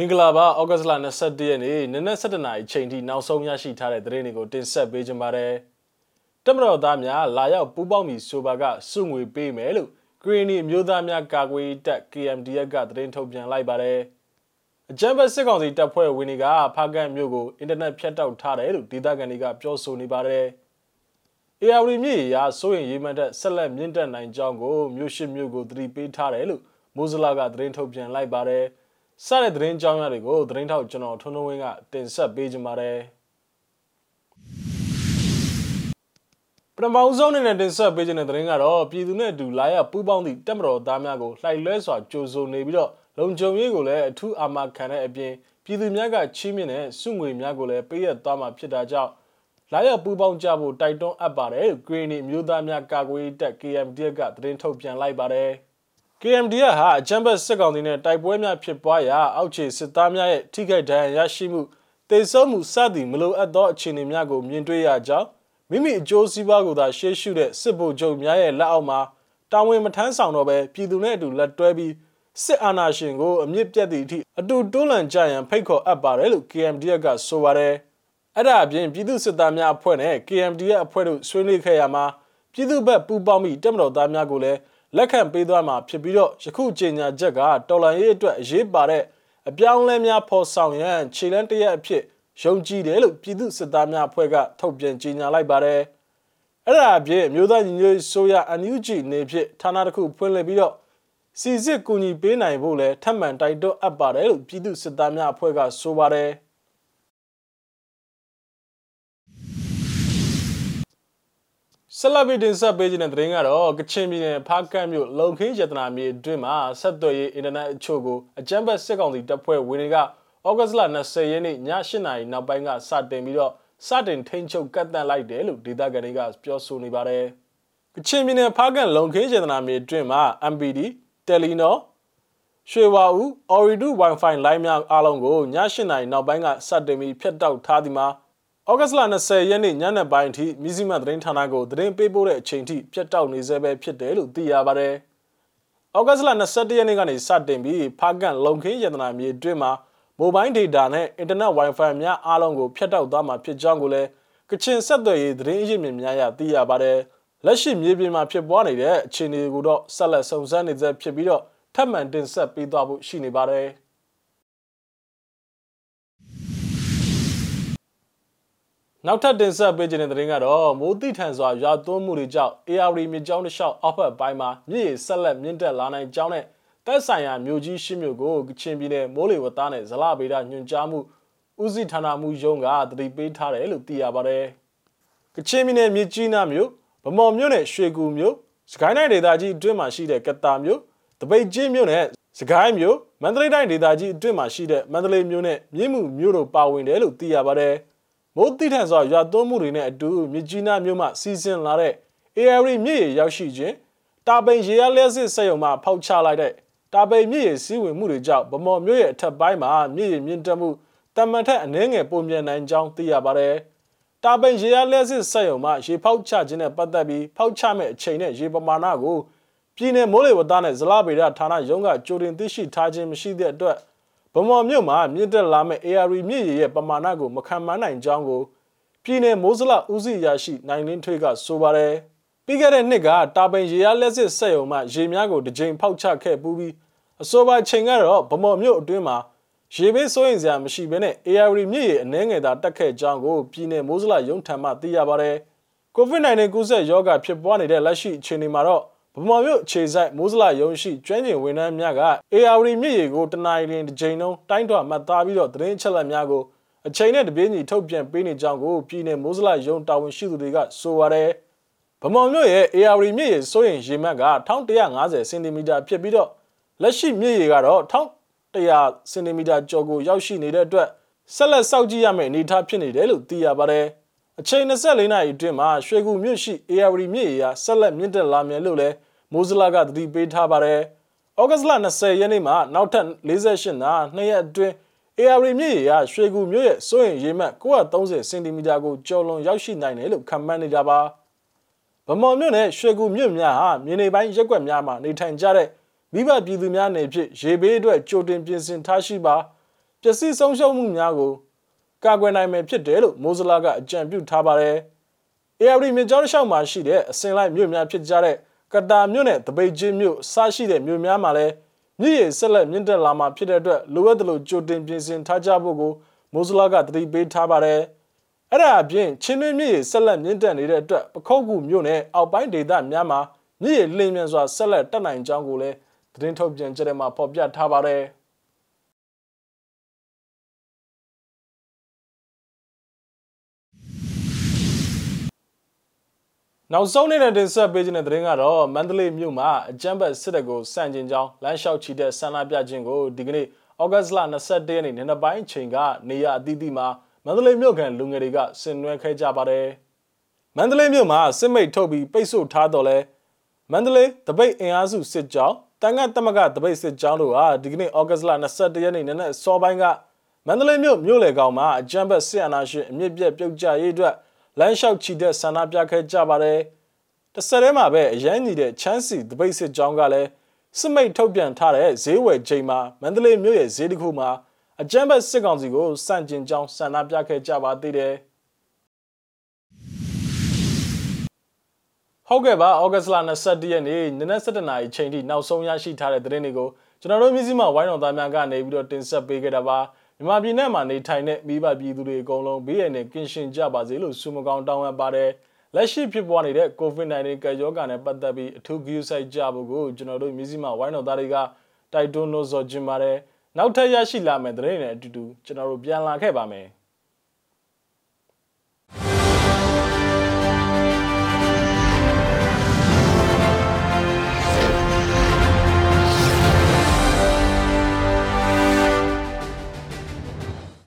င်္ဂလာပါဩဂတ်စ်လ22ရက်နေ့နနက်7:00နာရီချိန်ထိနောက်ဆုံးရရှိထားတဲ့သတင်းတွေကိုတင်ဆက်ပေးကြပါမယ်။တမတော်သားများလာရောက်ပူးပေါင်းပြီးဆိုပါကစုငွေပေးမယ်လို့ဂရီနီအမျိုးသားများကာကွယ်တပ် KMDF ကသတင်းထုတ်ပြန်လိုက်ပါတယ်။အကြမ်းဖက်စစ်ကောင်စီတပ်ဖွဲ့ဝင်တွေကဖားကန်မြို့ကိုအင်တာနက်ဖြတ်တောက်ထားတယ်လို့ဒေသခံတွေကပြောဆိုနေပါတယ်။ AR မြေရာစိုးရင်ရေးမှတ်တဲ့ဆက်လက်မြင့်တက်နိုင်ကြောင်းကိုမြို့ရှိမြို့ကိုသတိပေးထားတယ်လို့မိုးစလာကသတင်းထုတ်ပြန်လိုက်ပါတယ်။ စတဲ့သတင်းကြောင်းရတွေကိုသတင်းထောက်ကျွန်တော်ထွန်းထွန်းဝင်းကတင်ဆက်ပေးကြပါမယ်ပထမဆုံးအနေနဲ့တင်ဆက်ပေးခြင်းတဲ့သတင်းကတော့ပြည်သူနဲ့အတူလာရပူးပေါင်းသည့်တက်မတော်သားများကိုလှိုက်လွဲစွာကြိုဆိုနေပြီးတော့လုံခြုံရေးကိုလည်းအထူးအာမခံတဲ့အပြင်ပြည်သူများကချီးမြှင့်တဲ့စုငွေများကိုလည်းပေးရသွားမှာဖြစ်တာကြောင့်လာရပူးပေါင်းကြဖို့တိုက်တွန်းအပ်ပါတယ်ဂရီနီမျိုးသားများကာကွယ်တပ် KMDF ကသတင်းထုတ်ပြန်လိုက်ပါတယ်။ KMDF ဟာအကြမ်းဖက်စစ်ကောင်စီနဲ့တိုက်ပွဲများဖြစ်ပွားရာအောက်ခြေစစ်သားများရဲ့ထိခိုက်ဒဏ်ရာရရှိမှုတေဆုံးမှုစသည်မလိုအပ်သောအခြေအနေများကိုမြင်တွေ့ရကြောင်းမိမိအကျိုးစီးပွားကိုသာရှေ့ရှုတဲ့စစ်ဗိုလ်ချုပ်များရဲ့လက်အောက်မှာတာဝန်မထမ်းဆောင်တော့ဘဲပြည်သူနဲ့အတူလက်တွဲပြီးစစ်အာဏာရှင်ကိုအမြင့်ပြတ်သည့်အထိအတူတွန်းလှန်ကြရန်ဖိတ်ခေါ်အပ်ပါတယ်လို့ KMDF ကဆိုပါတယ်။အဲ့ဒါအပြင်ပြည်သူစစ်သားများအဖွဲ့နဲ့ KMDF အဖွဲ့တို့ဆွေးနွေးခဲ့ရမှာပြည်သူ့ဘက်ပူးပေါင်းပြီးတပ်မတော်သားများကိုလည်း လက်ခံပေးသွားမှာဖြစ်ပြီးတော့ယခုကြေညာချက်ကတော်လန်ရေးအတွက်အရေးပါတဲ့အပြောင်းလဲများဖော်ဆောင်ရန်ခြေလန်းတရက်အဖြစ်ယုံကြည်တယ်လို့ပြည်သူစစ်သားများအဖွဲ့ကထုတ်ပြန်ကြေညာလိုက်ပါတယ်။အဲ့ဒါအပြင်မြို့သားညီညွတ်ဆိုရအန်ယူဂျီနေဖြစ်ဌာနတစ်ခုဖွင့်လှစ်ပြီးတော့စီစစ်ကူညီပေးနိုင်ဖို့လဲထပ်မံတိုက်တွန်းအပ်ပါတယ်လို့ပြည်သူစစ်သားများအဖွဲ့ကဆိုပါတယ်။ ဆက်လက်ပြီးတင်ဆက်ပေးခြင်းတဲ့သတင်းကတော့ကချင်ပြည်နယ်ဖားကန့်မြို့လုံခင်းရတနာမြေအတွင်းမှာဆက်သွယ်ရေးအင်တာနက်အချို့ကိုအကြမ်းဖက်စစ်ကောင်စီတပ်ဖွဲ့ဝင်တွေကဩဂတ်စ်လ20ရက်နေ့ည8နာရီနောက်ပိုင်းကစတင်ပြီးတော့စတင်ထိန်းချုပ်ကတ်တန့်လိုက်တယ်လို့ဒေသခံတွေကပြောဆိုနေပါတယ်။ကချင်ပြည်နယ်ဖားကန့်လုံခင်းရတနာမြေအတွင်းမှာ MPD, Telenor ရွှေဝါဦး Ooredoo Wi-Fi လိုင်းများအားလုံးကိုည8နာရီနောက်ပိုင်းကစတင်ပြီးဖျက်တောက်ထားသည်မှာ ဩဂတ်စ်လ20ရက်နေ့ညနေပိုင်းအထိမြစည်းမသတင်းဌာနကိုသတင်းပေးပို့တဲ့အချိန်ထိပြတ်တောက်နေဆဲပဲဖြစ်တယ်လို့သိရပါတယ်။ဩဂတ်စ်လ21ရက်နေ့ကနေစတင်ပြီးဖားကန်လုံခင်းရတနာမြေအတွင်းမှာမိုဘိုင်းဒေတာနဲ့အင်တာနက် Wi-Fi များအားလုံးကိုဖြတ်တောက်သွားမှာဖြစ်ကြောင်းကိုလည်းကချင်ဆက်သွယ်ရေးသတင်းအရင်းမြစ်များရသိရပါတယ်။လက်ရှိမြေပြင်မှာဖြစ်ပွားနေတဲ့အခြေအနေကိုတော့ဆက်လက်စုံစမ်းနေသေးဖြစ်ပြီးတော့ထပ်မံတင်ဆက်ပေးသွားဖို့ရှိနေပါတယ်။ နောက်ထပ်တင်ဆက်ပေးခြင်းတဲ့သတင်းကတော့မိုးတိထန်စွာရွာသွန်းမှုတွေကြောင့် AR မြစ်ကြောင်းတစ်လျှောက်အောက်ဘက်ပိုင်းမှာမြစ်ရေဆက်လက်မြင့်တက်လာနိုင်ကြောင်းနဲ့တက်ဆိုင်ရာမြို့ကြီးရှစ်မြို့ကိုကချင်ပြည်နယ်မိုးလေဝသနဲ့ဇလဗေဒညွှန်ကြားမှုဦးစီးဌာနမှုရုံးကတတိပေးထားတယ်လို့သိရပါတယ်။ကချင်ပြည်နယ်မြစ်ကြီးနားမြို့ဗမော်မြို့နဲ့ရွှေကူမြို့စကိုင်းတိုင်းဒေသကြီးအတွင်းမှာရှိတဲ့ကတာမြို့တပိတ်ကြီးမြို့နဲ့စကိုင်းမြို့မန္တလေးတိုင်းဒေသကြီးအတွင်းမှာရှိတဲ့မန္တလေးမြို့နဲ့မြင်းမှုမြို့တို့ပါဝင်တယ်လို့သိရပါတယ်။ မိုးတိထန်စွာရွာသွန်းမှုတွေနဲ့အတူမြစ်ကြီးနားမြို့မှစီးဆင်းလာတဲ့ AR မြစ်ရေရောက်ရှိခြင်းတာပိန်ရေရလျက်စစ်စက်ရုံမှဖောက်ချလိုက်တဲ့တာပိန်မြစ်ရေစီးဝင်မှုတွေကြောင့်ဗမော်မြို့ရဲ့အထက်ပိုင်းမှာမြစ်ရေမြင့်တက်မှုတမန်ထက်အနည်းငယ်ပုံမြန်နိုင်ကြောင်းသိရပါတယ်။တာပိန်ရေရလျက်စစ်စက်ရုံမှရေဖောက်ချခြင်းနဲ့ပတ်သက်ပြီးဖောက်ချမဲ့အချိန်နဲ့ရေပမာဏကိုပြည်내မိုးလေဝသနဲ့ဇလဗေဒဌာနရုံးကကြိုတင်သိရှိထားခြင်းမရှိတဲ့အတွက် ဗမော်မြို့မှာမြင့်တက်လာမဲ့ AR မြင့်ရည်ရဲ့ပမာဏကိုမခံမနိုင်ကြောင်းကိုပြည်내မိုးစလဦးစီးရရှိနိုင်လင်းထွေးကဆိုပါတယ်ပြီးခဲ့တဲ့နှစ်ကတာပိန်ရေရလက်စစ်ဆက်ယုံမှရေများကိုတစ်ကြိမ်ဖောက်ချခဲ့ပူးပြီးအဆိုပါချိန်ကတော့ဗမော်မြို့အတွင်းမှာရေဘေးစိုးရင်စရာမရှိဘဲနဲ့ AR မြင့်ရည်အနှဲငယ်သာတက်ခဲ့ကြောင်းကိုပြည်내မိုးစလရုံထံမှသိရပါတယ် COVID-19 ကူးစက်ရောဂါဖြစ်ပွားနေတဲ့လက်ရှိအခြေအနေမှာတော့ ဗမာမြို့ခြေဆိုင်မိုးစလာရုံရှိကျွမ်းကျင်ဝန်ထမ်းများက AR မြစ်ရေကိုတနင်္လာနေ့တစ်ချိန်လုံးတိုင်းထွာမှတ်သားပြီးတော့သတင်းချက်လက်များကိုအချိန်နဲ့တပြေးညီထုတ်ပြန်ပေးနေကြောင်းကိုပြည်내မိုးစလာရုံတာဝန်ရှိသူတွေကဆိုပါတယ်ဗမာမြို့ရဲ့ AR မြစ်ရေစိုးရင်ရေမှတ်က1150စင်တီမီတာဖြစ်ပြီးတော့လက်ရှိမြစ်ရေကတော့1100စင်တီမီတာကျော်ကိုရောက်ရှိနေတဲ့အတွက်ဆက်လက်စောင့်ကြည့်ရမယ့်အနေအထားဖြစ်နေတယ်လို့သိရပါတယ်။ အချိန်24နာရီအတွင်းမှာရွှေကူမြို့ရှိ AR မြစ်ရေဟာဆက်လက်မြင့်တက်လာမယ်လို့လည်းမိုးစလာကသတိပေးထားပါတယ်။ဩဂတ်စ်လ20ရက်နေ့မှာနောက်ထပ်48နာနှစ်ရက်အတွင်း AR မြစ်ရေဟာရွှေကူမြို့ရဲ့စိုးရင်ရေမှတ်930စင်တီမီတာကိုကျော်လွန်ရောက်ရှိနိုင်တယ်လို့ခန့်မှန်းနေတာပါ။ဗမော်မြို့နယ်ရွှေကူမြို့များဟာမြေနေပိုင်းရက်ွက်များမှာနေထိုင်ကြတဲ့မိဘပြည်သူများနေဖြင့်ရေဘေးအတွက်ကြိုတင်ပြင်ဆင်ထားရှိပါပျက်စီးဆုံးရှုံးမှုများကို ကာကွယ်နိုင်မယ်ဖြစ်တယ်လို့မိုးစလာကအကြံပြုထားပါတယ်။ ARD မြစ်ကြောင်းတစ်လျှောက်မှာရှိတဲ့အစင်လိုက်မြို့များဖြစ်ကြတဲ့ကတာမြို့နဲ့တပိတ်ချင်းမြို့စရှိတဲ့မြို့များမှာလည်းမြစ်ရည်ဆက်လက်မြင့်တက်လာမှာဖြစ်တဲ့အတွက်လိုအပ်သလိုကြိုတင်ပြင်ဆင်ထားကြဖို့ကိုမိုးစလာကတတိပေးထားပါတယ်။အဲ့ဒါအပြင်ချင်းတွင်းမြစ်ရည်ဆက်လက်မြင့်တက်နေတဲ့အတွက်ပခုတ်ကူမြို့နယ်အောက်ပိုင်းဒေသများမှာမြစ်ရည်လင်းမြန်စွာဆက်လက်တက်နိုင်ကြောင်းကိုလည်းသတင်းထုတ်ပြန်ကြတဲ့မှာဖော်ပြထားပါတယ်။ နောက်ဆုံးနေတဲ့တင်ဆက်ပေးခြင်းတဲ့သတင်းကတော့မန္တလေးမြို့မှာအကြမ်းဖက်စစ်တပ်ကိုစန့်ကျင်ကြောင်းလမ်းလျှောက်ချီတဲ့ဆန္ဒပြခြင်းကိုဒီကနေ့ဩဂတ်စ်လ22ရက်နေ့နေ့ပိုင်းချိန်ကနေရအသီးသီးမှာမန္တလေးမြို့ခံလူငယ်တွေကဆင်နွှဲခဲ့ကြပါတယ်။မန္တလေးမြို့မှာစစ်မိတ်ထုတ်ပြီးပိတ်ဆို့ထားတော့လဲမန္တလေးတပိတ်အင်အားစုစစ်ကြောင်းတန်ခတ်တမကတပိတ်စစ်ကြောင်းတို့ဟာဒီကနေ့ဩဂတ်စ်လ22ရက်နေ့နေ့နဲ့စောပိုင်းကမန္တလေးမြို့မြို့လေကောင်မှာအကြမ်းဖက်စစ်အာဏာရှင်အမြင့်ပြတ်ပြုတ်ကျရေးအတွက် လမ်းလျှောက်ချီတဲ့ဆန္ဒပြခဲ့ကြပါတယ်။တစ်ဆက်တည်းမှာပဲအရန်ကြီးတဲ့ချမ်းစီတပိတ်စစ်ကြောင်းကလည်းစစ်မိတ်ထုတ်ပြန်ထားတဲ့ဈေးဝယ်ချိန်မှာမန္တလေးမြို့ရဲ့ဈေးတစ်ခုမှာအကြမ်းဖက်စစ်ကောင်စီကိုစန့်ကျင်ကြောင်းဆန္ဒပြခဲ့ကြပါသေးတယ်။ဟုတ်ကဲ့ပါဩဂတ်စ်လ22ရက်နေ့နနက်7:00နာရီချိန်ထိနောက်ဆုံးရရှိထားတဲ့သတင်းတွေကိုကျွန်တော်တို့မြစည်းမဝိုင်းတော်သားများကနေပြီးတော့တင်ဆက်ပေးခဲ့တာပါ မြန်မာပြည်နဲ့မှာနေထိုင်တဲ့မိဘပြည်သူတွေအကုန်လုံးဘေးရန်နဲ့ကင်းရှင်းကြပါစေလို့ဆုမကောင်းတောင်းအပ်ပါတယ်လက်ရှိဖြစ်ပွားနေတဲ့ COVID-19 ကပ်ရောဂါနဲ့ပတ်သက်ပြီးအထူးဂရုစိုက်ကြဖို့ကိုကျွန်တော်တို့မြစည်းမဝိုင်းတော်သားတွေကတိုက်တွန်းလို့ဆိုချင်ပါတယ်နောက်ထပ်ရရှိလာမယ့်သတင်းတွေနဲ့အတူတူကျွန်တော်တို့ပြန်လာခဲ့ပါမယ်